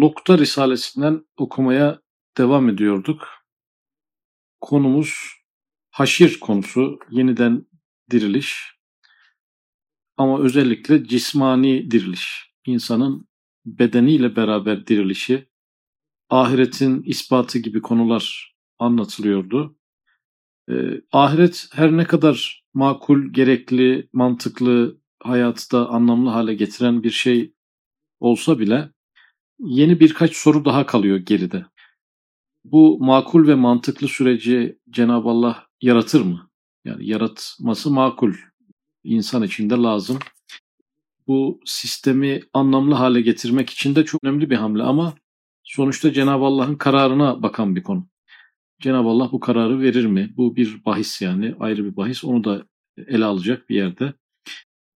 Lokta Risalesinden okumaya devam ediyorduk. Konumuz haşir konusu, yeniden diriliş. Ama özellikle cismani diriliş. İnsanın bedeniyle beraber dirilişi, ahiretin ispatı gibi konular anlatılıyordu. Ee, ahiret her ne kadar makul, gerekli, mantıklı, hayatı da anlamlı hale getiren bir şey olsa bile yeni birkaç soru daha kalıyor geride. Bu makul ve mantıklı süreci Cenab-ı Allah yaratır mı? Yani yaratması makul. insan için de lazım. Bu sistemi anlamlı hale getirmek için de çok önemli bir hamle ama sonuçta Cenab-ı Allah'ın kararına bakan bir konu. Cenab-ı Allah bu kararı verir mi? Bu bir bahis yani ayrı bir bahis. Onu da ele alacak bir yerde.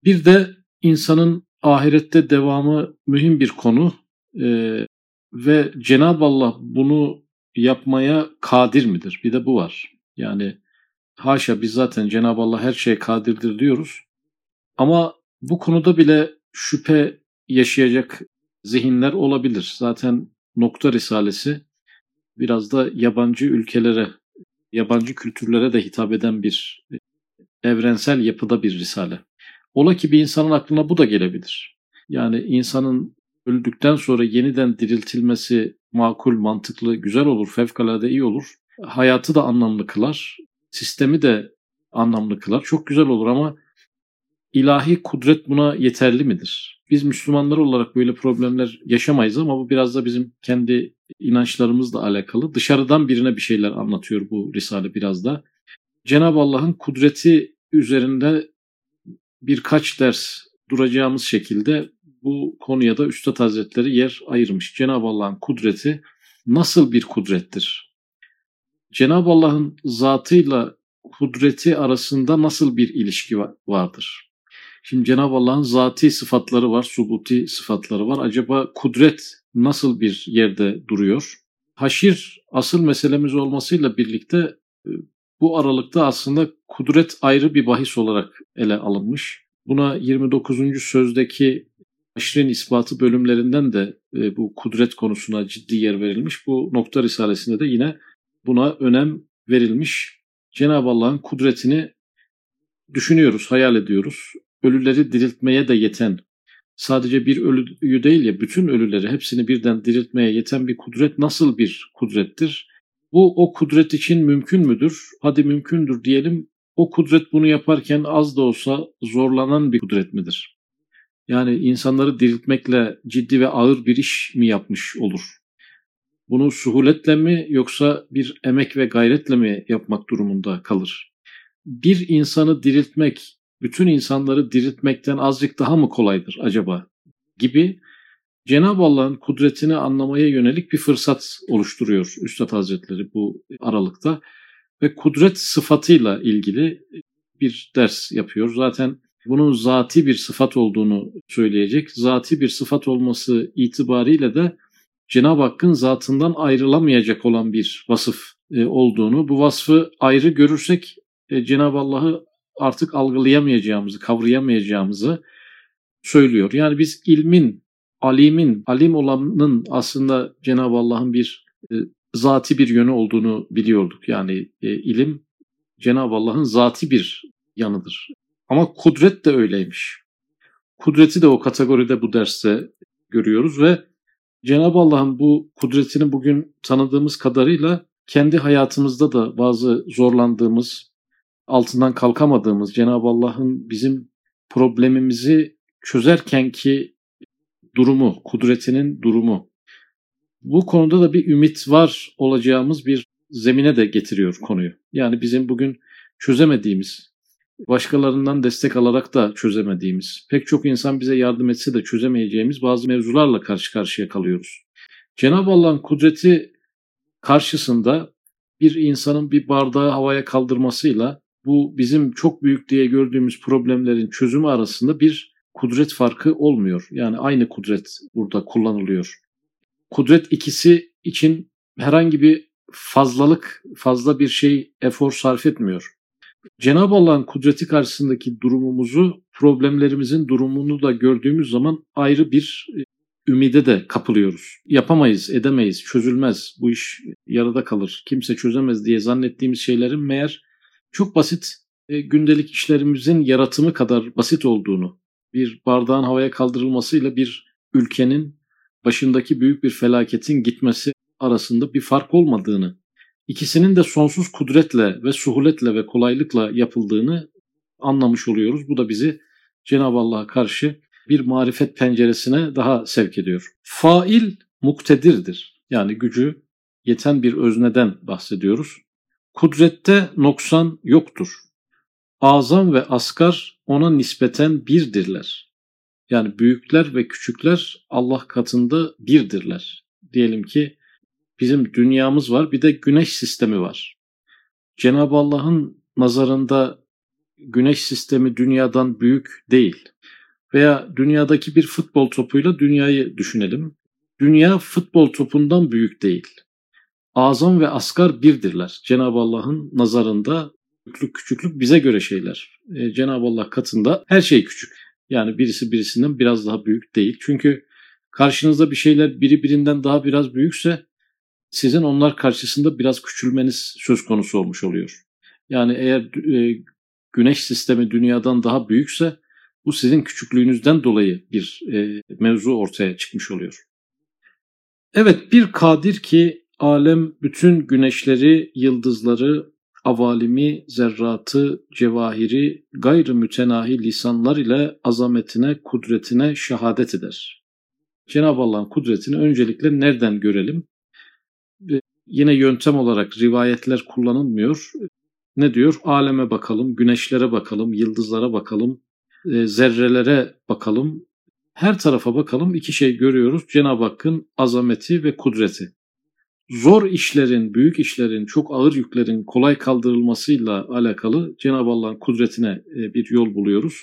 Bir de insanın ahirette devamı mühim bir konu ee, ve Cenab-ı Allah bunu yapmaya kadir midir? Bir de bu var. Yani haşa biz zaten Cenab-ı Allah her şeye kadirdir diyoruz. Ama bu konuda bile şüphe yaşayacak zihinler olabilir. Zaten Nokta Risalesi biraz da yabancı ülkelere, yabancı kültürlere de hitap eden bir evrensel yapıda bir risale. Ola ki bir insanın aklına bu da gelebilir. Yani insanın öldükten sonra yeniden diriltilmesi makul, mantıklı, güzel olur, fevkalade iyi olur. Hayatı da anlamlı kılar, sistemi de anlamlı kılar. Çok güzel olur ama ilahi kudret buna yeterli midir? Biz Müslümanlar olarak böyle problemler yaşamayız ama bu biraz da bizim kendi inançlarımızla alakalı. Dışarıdan birine bir şeyler anlatıyor bu Risale biraz da. Cenab-ı Allah'ın kudreti üzerinde birkaç ders duracağımız şekilde bu konuya da Üstad Hazretleri yer ayırmış. Cenab-ı Allah'ın kudreti nasıl bir kudrettir? Cenab-ı Allah'ın zatıyla kudreti arasında nasıl bir ilişki vardır? Şimdi Cenab-ı Allah'ın zati sıfatları var, subuti sıfatları var. Acaba kudret nasıl bir yerde duruyor? Haşir asıl meselemiz olmasıyla birlikte e, bu aralıkta aslında kudret ayrı bir bahis olarak ele alınmış. Buna 29. sözdeki Haşrin ispatı bölümlerinden de e, bu kudret konusuna ciddi yer verilmiş. Bu nokta risalesinde de yine buna önem verilmiş. Cenab-ı Allah'ın kudretini düşünüyoruz, hayal ediyoruz. Ölüleri diriltmeye de yeten, sadece bir ölüyü değil ya bütün ölüleri hepsini birden diriltmeye yeten bir kudret nasıl bir kudrettir? Bu o kudret için mümkün müdür? Hadi mümkündür diyelim. O kudret bunu yaparken az da olsa zorlanan bir kudret midir? Yani insanları diriltmekle ciddi ve ağır bir iş mi yapmış olur? Bunu suhuletle mi yoksa bir emek ve gayretle mi yapmak durumunda kalır? Bir insanı diriltmek, bütün insanları diriltmekten azıcık daha mı kolaydır acaba? Gibi Cenab-ı Allah'ın kudretini anlamaya yönelik bir fırsat oluşturuyor Üstad Hazretleri bu aralıkta. Ve kudret sıfatıyla ilgili bir ders yapıyor. Zaten bunun zati bir sıfat olduğunu söyleyecek. Zati bir sıfat olması itibariyle de Cenab-ı Hakk'ın zatından ayrılamayacak olan bir vasıf e, olduğunu, bu vasfı ayrı görürsek e, Cenab-ı Allah'ı artık algılayamayacağımızı, kavrayamayacağımızı söylüyor. Yani biz ilmin, alimin, alim olanın aslında Cenab-ı Allah'ın bir e, zati bir yönü olduğunu biliyorduk. Yani ilim Cenab-ı Allah'ın zati bir yanıdır. Ama kudret de öyleymiş. Kudreti de o kategoride bu derste görüyoruz ve Cenab-ı Allah'ın bu kudretini bugün tanıdığımız kadarıyla kendi hayatımızda da bazı zorlandığımız, altından kalkamadığımız Cenab-ı Allah'ın bizim problemimizi çözerken ki durumu, kudretinin durumu. Bu konuda da bir ümit var olacağımız bir zemine de getiriyor konuyu. Yani bizim bugün çözemediğimiz, başkalarından destek alarak da çözemediğimiz, pek çok insan bize yardım etse de çözemeyeceğimiz bazı mevzularla karşı karşıya kalıyoruz. Cenab-ı Allah'ın kudreti karşısında bir insanın bir bardağı havaya kaldırmasıyla bu bizim çok büyük diye gördüğümüz problemlerin çözümü arasında bir kudret farkı olmuyor. Yani aynı kudret burada kullanılıyor. Kudret ikisi için herhangi bir fazlalık, fazla bir şey efor sarf etmiyor. Cenab-ı Allah'ın kudreti karşısındaki durumumuzu, problemlerimizin durumunu da gördüğümüz zaman ayrı bir e, ümide de kapılıyoruz. Yapamayız, edemeyiz, çözülmez, bu iş yarıda kalır, kimse çözemez diye zannettiğimiz şeylerin meğer çok basit e, gündelik işlerimizin yaratımı kadar basit olduğunu, bir bardağın havaya kaldırılmasıyla bir ülkenin başındaki büyük bir felaketin gitmesi arasında bir fark olmadığını, ikisinin de sonsuz kudretle ve suhuletle ve kolaylıkla yapıldığını anlamış oluyoruz. Bu da bizi Cenab-ı Allah'a karşı bir marifet penceresine daha sevk ediyor. Fail muktedirdir. Yani gücü yeten bir özneden bahsediyoruz. Kudrette noksan yoktur. Azam ve asgar ona nispeten birdirler. Yani büyükler ve küçükler Allah katında birdirler. Diyelim ki bizim dünyamız var bir de güneş sistemi var. Cenab-ı Allah'ın nazarında güneş sistemi dünyadan büyük değil. Veya dünyadaki bir futbol topuyla dünyayı düşünelim. Dünya futbol topundan büyük değil. Azam ve asgar birdirler. Cenab-ı Allah'ın nazarında büyüklük küçüklük bize göre şeyler. E, Cenab-ı Allah katında her şey küçük. Yani birisi birisinden biraz daha büyük değil. Çünkü karşınızda bir şeyler biri birinden daha biraz büyükse sizin onlar karşısında biraz küçülmeniz söz konusu olmuş oluyor. Yani eğer e, güneş sistemi dünyadan daha büyükse bu sizin küçüklüğünüzden dolayı bir e, mevzu ortaya çıkmış oluyor. Evet bir kadir ki alem bütün güneşleri, yıldızları, avalimi, zerratı, cevahiri, gayrı mütenahi lisanlar ile azametine, kudretine şehadet eder. Cenab-ı Allah'ın kudretini öncelikle nereden görelim? Yine yöntem olarak rivayetler kullanılmıyor. Ne diyor? Aleme bakalım, güneşlere bakalım, yıldızlara bakalım, e, zerrelere bakalım. Her tarafa bakalım iki şey görüyoruz. Cenab-ı Hakk'ın azameti ve kudreti. Zor işlerin, büyük işlerin, çok ağır yüklerin kolay kaldırılmasıyla alakalı Cenab-ı Allah'ın kudretine e, bir yol buluyoruz.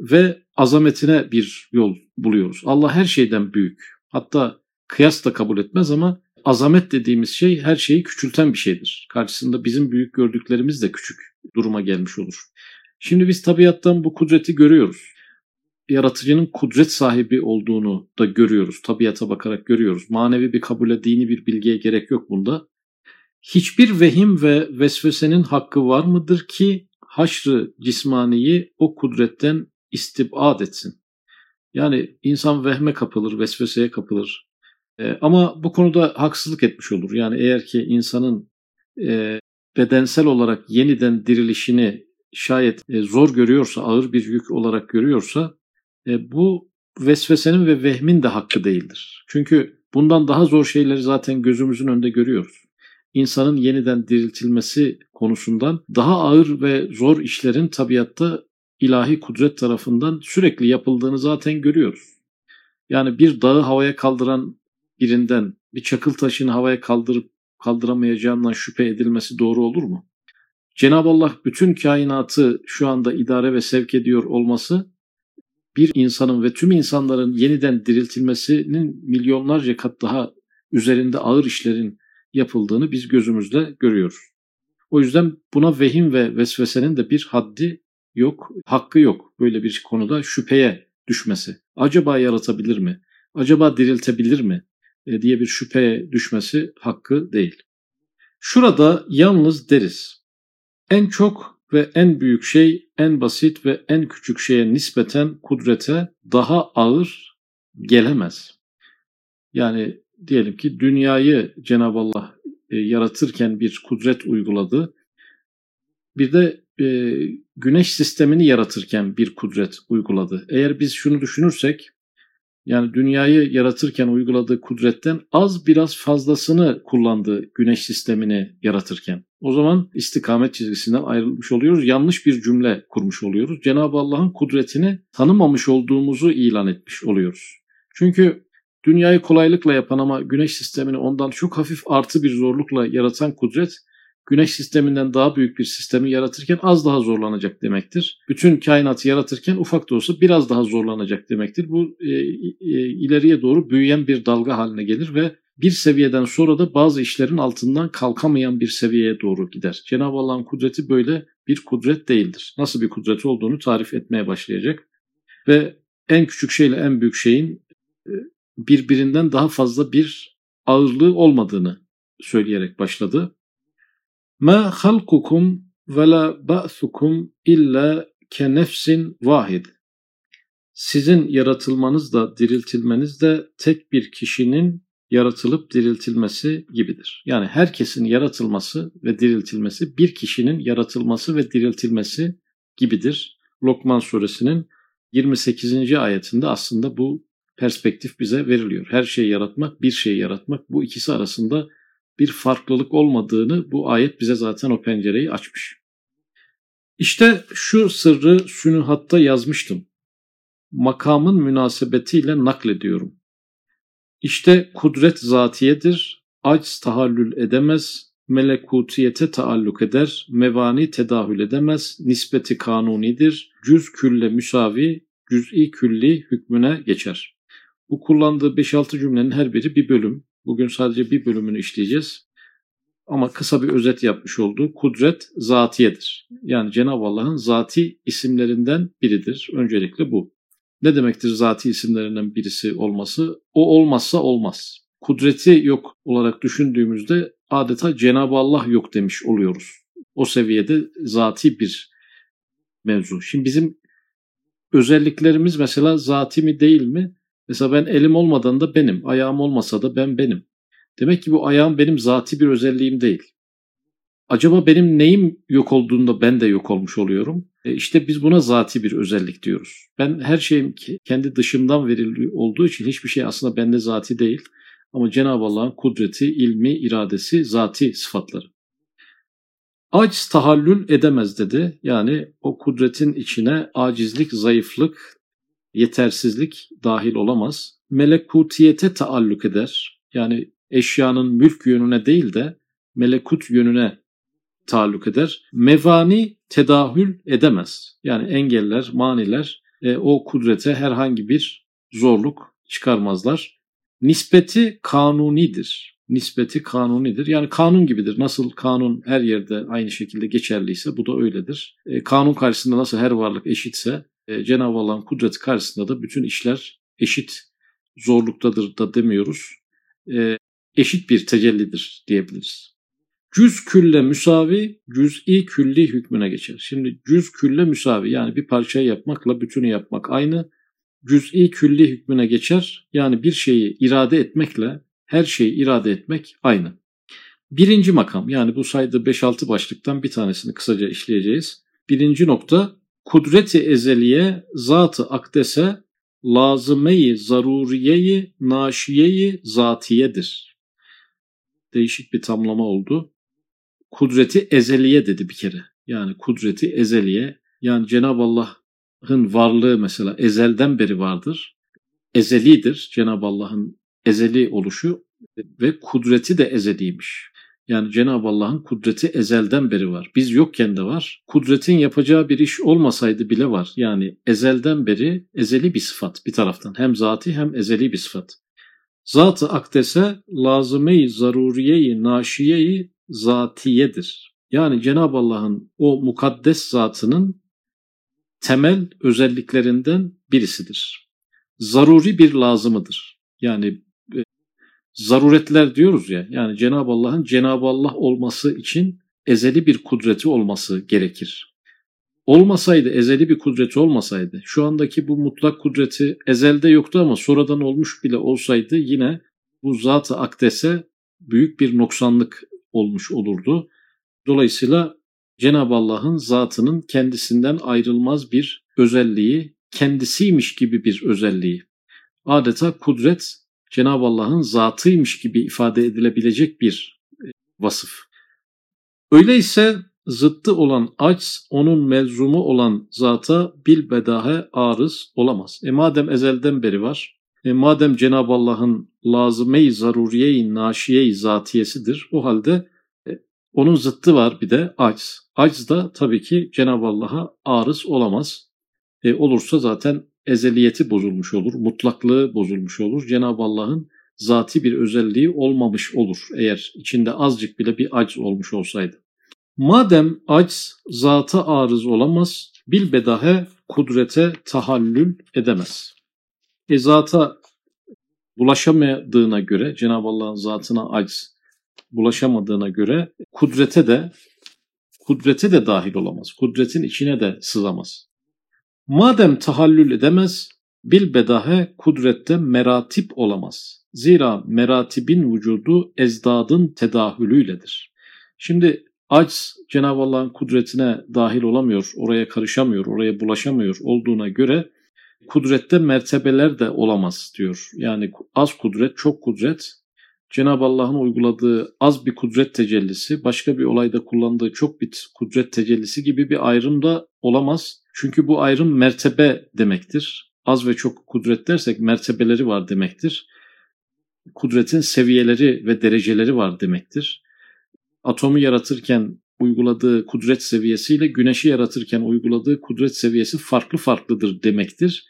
Ve azametine bir yol buluyoruz. Allah her şeyden büyük. Hatta kıyas da kabul etmez ama azamet dediğimiz şey her şeyi küçülten bir şeydir. Karşısında bizim büyük gördüklerimiz de küçük duruma gelmiş olur. Şimdi biz tabiattan bu kudreti görüyoruz. Yaratıcının kudret sahibi olduğunu da görüyoruz. Tabiata bakarak görüyoruz. Manevi bir kabule, dini bir bilgiye gerek yok bunda. Hiçbir vehim ve vesvesenin hakkı var mıdır ki haşrı cismaniyi o kudretten istibad etsin? Yani insan vehme kapılır, vesveseye kapılır. E, ama bu konuda haksızlık etmiş olur. Yani eğer ki insanın e, bedensel olarak yeniden dirilişini şayet e, zor görüyorsa, ağır bir yük olarak görüyorsa e, bu vesvesenin ve vehmin de hakkı değildir. Çünkü bundan daha zor şeyleri zaten gözümüzün önünde görüyoruz. İnsanın yeniden diriltilmesi konusundan daha ağır ve zor işlerin tabiatta ilahi kudret tarafından sürekli yapıldığını zaten görüyoruz. Yani bir dağı havaya kaldıran birinden bir çakıl taşını havaya kaldırıp kaldıramayacağından şüphe edilmesi doğru olur mu? Cenab-ı Allah bütün kainatı şu anda idare ve sevk ediyor olması bir insanın ve tüm insanların yeniden diriltilmesinin milyonlarca kat daha üzerinde ağır işlerin yapıldığını biz gözümüzde görüyoruz. O yüzden buna vehim ve vesvesenin de bir haddi yok, hakkı yok böyle bir konuda şüpheye düşmesi. Acaba yaratabilir mi? Acaba diriltebilir mi? E, diye bir şüpheye düşmesi hakkı değil. Şurada yalnız deriz. En çok ve en büyük şey en basit ve en küçük şeye nispeten kudrete daha ağır gelemez. Yani diyelim ki dünyayı Cenab-ı Allah e, yaratırken bir kudret uyguladı. Bir de e, güneş sistemini yaratırken bir kudret uyguladı. Eğer biz şunu düşünürsek yani dünyayı yaratırken uyguladığı kudretten az biraz fazlasını kullandı güneş sistemini yaratırken. O zaman istikamet çizgisinden ayrılmış oluyoruz. Yanlış bir cümle kurmuş oluyoruz. Cenab-ı Allah'ın kudretini tanımamış olduğumuzu ilan etmiş oluyoruz. Çünkü dünyayı kolaylıkla yapan ama güneş sistemini ondan çok hafif artı bir zorlukla yaratan kudret güneş sisteminden daha büyük bir sistemi yaratırken az daha zorlanacak demektir. Bütün kainatı yaratırken ufak da olsa biraz daha zorlanacak demektir. Bu e, e, ileriye doğru büyüyen bir dalga haline gelir ve bir seviyeden sonra da bazı işlerin altından kalkamayan bir seviyeye doğru gider. Cenab-ı Allah'ın kudreti böyle bir kudret değildir. Nasıl bir kudret olduğunu tarif etmeye başlayacak. Ve en küçük şeyle en büyük şeyin birbirinden daha fazla bir ağırlığı olmadığını söyleyerek başladı. Ma halkukum ve la ba'thukum illa ke nefsin vahid. Sizin yaratılmanız da diriltilmeniz de tek bir kişinin yaratılıp diriltilmesi gibidir. Yani herkesin yaratılması ve diriltilmesi bir kişinin yaratılması ve diriltilmesi gibidir. Lokman suresinin 28. ayetinde aslında bu perspektif bize veriliyor. Her şeyi yaratmak, bir şeyi yaratmak bu ikisi arasında bir farklılık olmadığını bu ayet bize zaten o pencereyi açmış. İşte şu sırrı sünuhatta yazmıştım. Makamın münasebetiyle naklediyorum. İşte kudret zatiyedir, aciz tahallül edemez, melekutiyete taalluk eder, mevani tedahül edemez, nispeti kanunidir, cüz külle müsavi, cüz'i külli hükmüne geçer. Bu kullandığı 5-6 cümlenin her biri bir bölüm. Bugün sadece bir bölümünü işleyeceğiz. Ama kısa bir özet yapmış olduğu kudret zatiyedir. Yani Cenab-ı Allah'ın zati isimlerinden biridir. Öncelikle bu. Ne demektir zati isimlerinden birisi olması? O olmazsa olmaz. Kudreti yok olarak düşündüğümüzde adeta Cenab-ı Allah yok demiş oluyoruz. O seviyede zati bir mevzu. Şimdi bizim özelliklerimiz mesela zati mi değil mi? Mesela ben elim olmadan da benim, ayağım olmasa da ben benim. Demek ki bu ayağım benim zati bir özelliğim değil. Acaba benim neyim yok olduğunda ben de yok olmuş oluyorum? E işte biz buna zati bir özellik diyoruz. Ben her şeyim kendi dışımdan verili olduğu için hiçbir şey aslında bende zati değil. Ama Cenab-ı Allah'ın kudreti, ilmi, iradesi zati sıfatları. Aciz tahallül edemez dedi. Yani o kudretin içine acizlik, zayıflık, yetersizlik dahil olamaz. Melekutiyete taalluk eder. Yani eşyanın mülk yönüne değil de melekut yönüne taalluk eder. Mevani tedahül edemez. Yani engeller, maniler e, o kudrete herhangi bir zorluk çıkarmazlar. Nispeti kanunidir. Nispeti kanunidir. Yani kanun gibidir. Nasıl kanun her yerde aynı şekilde geçerliyse bu da öyledir. E, kanun karşısında nasıl her varlık eşitse e, Cenab-ı Allah'ın kudreti karşısında da bütün işler eşit zorluktadır da demiyoruz. E, eşit bir tecellidir diyebiliriz. Cüz külle müsavi, cüz'i külli hükmüne geçer. Şimdi cüz külle müsavi yani bir parçayı yapmakla bütünü yapmak aynı. Cüz'i külli hükmüne geçer. Yani bir şeyi irade etmekle her şeyi irade etmek aynı. Birinci makam yani bu sayıda 5-6 başlıktan bir tanesini kısaca işleyeceğiz. Birinci nokta kudreti ezeliye zatı akdese lazımeyi zaruriyeyi naşiyeyi zatiyedir. Değişik bir tamlama oldu. Kudreti ezeliye dedi bir kere. Yani kudreti ezeliye yani Cenab-ı Allah'ın varlığı mesela ezelden beri vardır. Ezelidir Cenab-ı Allah'ın ezeli oluşu ve kudreti de ezeliymiş. Yani Cenab-ı Allah'ın kudreti ezelden beri var. Biz yokken de var. Kudretin yapacağı bir iş olmasaydı bile var. Yani ezelden beri ezeli bir sıfat bir taraftan. Hem zati hem ezeli bir sıfat. Zat-ı akdese lazıme-i zaruriye-i zatiyedir. Yani Cenab-ı Allah'ın o mukaddes zatının temel özelliklerinden birisidir. Zaruri bir lazımıdır. Yani zaruretler diyoruz ya yani Cenab-ı Allah'ın Cenab-ı Allah olması için ezeli bir kudreti olması gerekir. Olmasaydı, ezeli bir kudreti olmasaydı, şu andaki bu mutlak kudreti ezelde yoktu ama sonradan olmuş bile olsaydı yine bu zat-ı akdese büyük bir noksanlık olmuş olurdu. Dolayısıyla Cenab-ı Allah'ın zatının kendisinden ayrılmaz bir özelliği, kendisiymiş gibi bir özelliği. Adeta kudret Cenab-ı Allah'ın zatıymış gibi ifade edilebilecek bir e, vasıf. Öyleyse zıttı olan aç onun melzumu olan zata bil bedahe arız olamaz. E madem ezelden beri var, e madem Cenab-ı Allah'ın lazıme-i zaruriye-i naşiye-i zatiyesidir, o halde e, onun zıttı var bir de aç. Aç da tabii ki Cenab-ı Allah'a arız olamaz. E, olursa zaten ezeliyeti bozulmuş olur, mutlaklığı bozulmuş olur. Cenab-ı Allah'ın zati bir özelliği olmamış olur eğer içinde azıcık bile bir acz olmuş olsaydı. Madem acz zata arız olamaz, bilbedahe kudrete tahallül edemez. E zata bulaşamadığına göre Cenab-ı Allah'ın zatına aciz bulaşamadığına göre kudrete de kudrete de dahil olamaz. Kudretin içine de sızamaz. Madem tahallül edemez, bil bedahe kudrette meratip olamaz. Zira meratibin vücudu ezdadın tedahülüyledir. Şimdi aciz Cenab-ı Allah'ın kudretine dahil olamıyor, oraya karışamıyor, oraya bulaşamıyor olduğuna göre kudrette mertebeler de olamaz diyor. Yani az kudret, çok kudret Cenab-ı Allah'ın uyguladığı az bir kudret tecellisi, başka bir olayda kullandığı çok bir kudret tecellisi gibi bir ayrım da olamaz. Çünkü bu ayrım mertebe demektir. Az ve çok kudret dersek mertebeleri var demektir. Kudretin seviyeleri ve dereceleri var demektir. Atomu yaratırken uyguladığı kudret seviyesiyle güneşi yaratırken uyguladığı kudret seviyesi farklı farklıdır demektir.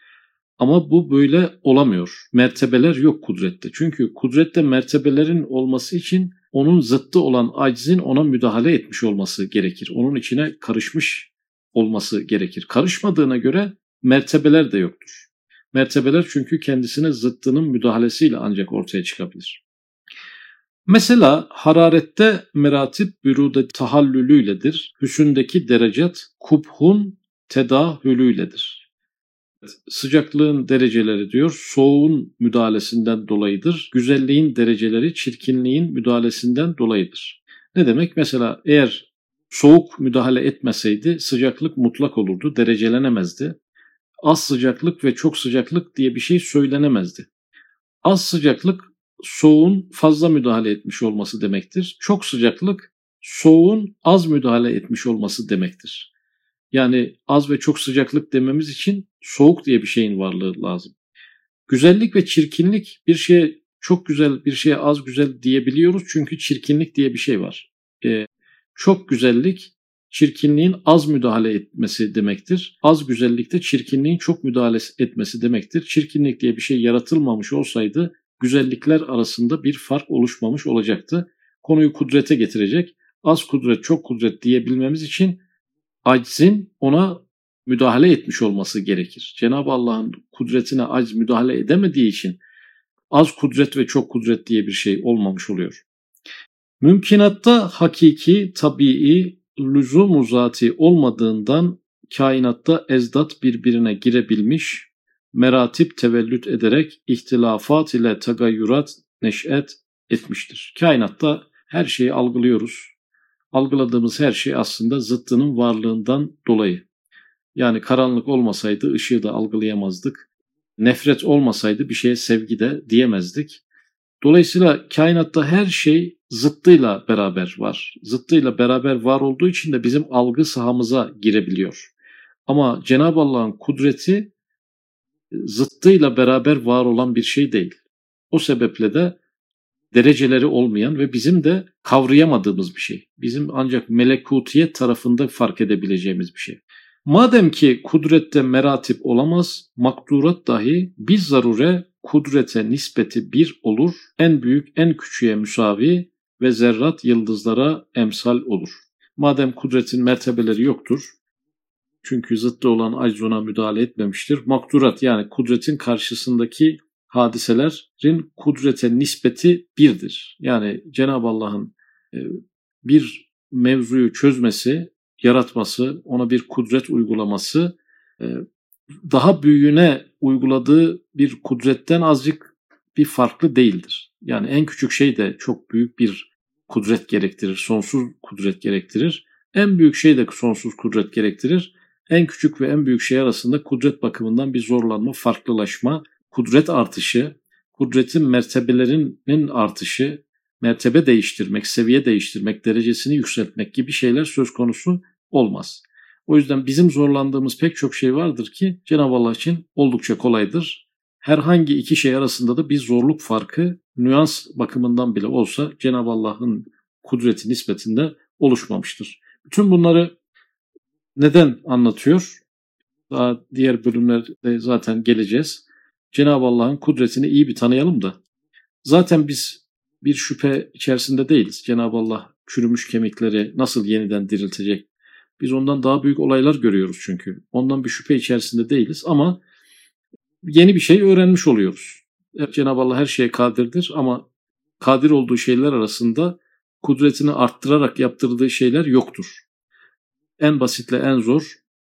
Ama bu böyle olamıyor. Mertebeler yok kudrette. Çünkü kudrette mertebelerin olması için onun zıttı olan acizin ona müdahale etmiş olması gerekir. Onun içine karışmış olması gerekir. Karışmadığına göre mertebeler de yoktur. Mertebeler çünkü kendisine zıttının müdahalesiyle ancak ortaya çıkabilir. Mesela hararette meratip bürüde tahallülüyledir. Hüsündeki derecet kubhun tedahülüyledir sıcaklığın dereceleri diyor soğuğun müdahalesinden dolayıdır. Güzelliğin dereceleri çirkinliğin müdahalesinden dolayıdır. Ne demek? Mesela eğer soğuk müdahale etmeseydi sıcaklık mutlak olurdu, derecelenemezdi. Az sıcaklık ve çok sıcaklık diye bir şey söylenemezdi. Az sıcaklık soğuğun fazla müdahale etmiş olması demektir. Çok sıcaklık soğuğun az müdahale etmiş olması demektir. Yani az ve çok sıcaklık dememiz için soğuk diye bir şeyin varlığı lazım. Güzellik ve çirkinlik bir şeye çok güzel bir şeye az güzel diyebiliyoruz çünkü çirkinlik diye bir şey var. Ee, çok güzellik çirkinliğin az müdahale etmesi demektir. Az güzellikte çirkinliğin çok müdahale etmesi demektir. Çirkinlik diye bir şey yaratılmamış olsaydı güzellikler arasında bir fark oluşmamış olacaktı. Konuyu kudrete getirecek. Az kudret, çok kudret diyebilmemiz için aczin ona müdahale etmiş olması gerekir. Cenab-ı Allah'ın kudretine acz müdahale edemediği için az kudret ve çok kudret diye bir şey olmamış oluyor. Mümkinatta hakiki, tabii, lüzum zati olmadığından kainatta ezdat birbirine girebilmiş, meratip tevellüt ederek ihtilafat ile tagayyurat neş'et etmiştir. Kainatta her şeyi algılıyoruz algıladığımız her şey aslında zıttının varlığından dolayı. Yani karanlık olmasaydı ışığı da algılayamazdık. Nefret olmasaydı bir şeye sevgi de diyemezdik. Dolayısıyla kainatta her şey zıttıyla beraber var. Zıttıyla beraber var olduğu için de bizim algı sahamıza girebiliyor. Ama Cenab-ı Allah'ın kudreti zıttıyla beraber var olan bir şey değil. O sebeple de dereceleri olmayan ve bizim de kavrayamadığımız bir şey. Bizim ancak melekutiyet tarafında fark edebileceğimiz bir şey. Madem ki kudrette meratip olamaz, makdurat dahi bir zarure kudrete nispeti bir olur, en büyük en küçüğe müsavi ve zerrat yıldızlara emsal olur. Madem kudretin mertebeleri yoktur, çünkü zıttı olan aciz ona müdahale etmemiştir. Makdurat yani kudretin karşısındaki hadiselerin kudrete nispeti birdir. Yani Cenab-ı Allah'ın e, bir mevzuyu çözmesi, yaratması, ona bir kudret uygulaması e, daha büyüğüne uyguladığı bir kudretten azıcık bir farklı değildir. Yani en küçük şey de çok büyük bir kudret gerektirir, sonsuz kudret gerektirir. En büyük şey de sonsuz kudret gerektirir. En küçük ve en büyük şey arasında kudret bakımından bir zorlanma, farklılaşma, kudret artışı, kudretin mertebelerinin artışı, mertebe değiştirmek, seviye değiştirmek, derecesini yükseltmek gibi şeyler söz konusu olmaz. O yüzden bizim zorlandığımız pek çok şey vardır ki Cenab-ı Allah için oldukça kolaydır. Herhangi iki şey arasında da bir zorluk farkı nüans bakımından bile olsa Cenab-ı Allah'ın kudreti nispetinde oluşmamıştır. Bütün bunları neden anlatıyor? Daha diğer bölümlerde zaten geleceğiz. Cenab-ı Allah'ın kudretini iyi bir tanıyalım da. Zaten biz bir şüphe içerisinde değiliz. Cenab-ı Allah çürümüş kemikleri nasıl yeniden diriltecek? Biz ondan daha büyük olaylar görüyoruz çünkü. Ondan bir şüphe içerisinde değiliz ama yeni bir şey öğrenmiş oluyoruz. Evet, Cenab-ı Allah her şeye kadirdir ama kadir olduğu şeyler arasında kudretini arttırarak yaptırdığı şeyler yoktur. En basitle en zor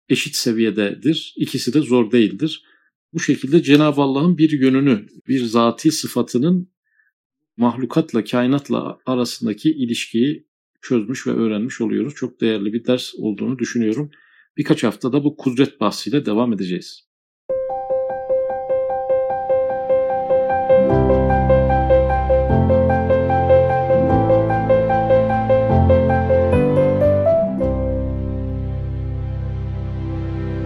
eşit seviyededir. İkisi de zor değildir. Bu şekilde Cenab-ı Allah'ın bir yönünü, bir zati sıfatının mahlukatla, kainatla arasındaki ilişkiyi çözmüş ve öğrenmiş oluyoruz. Çok değerli bir ders olduğunu düşünüyorum. Birkaç haftada bu kudret bahsiyle devam edeceğiz.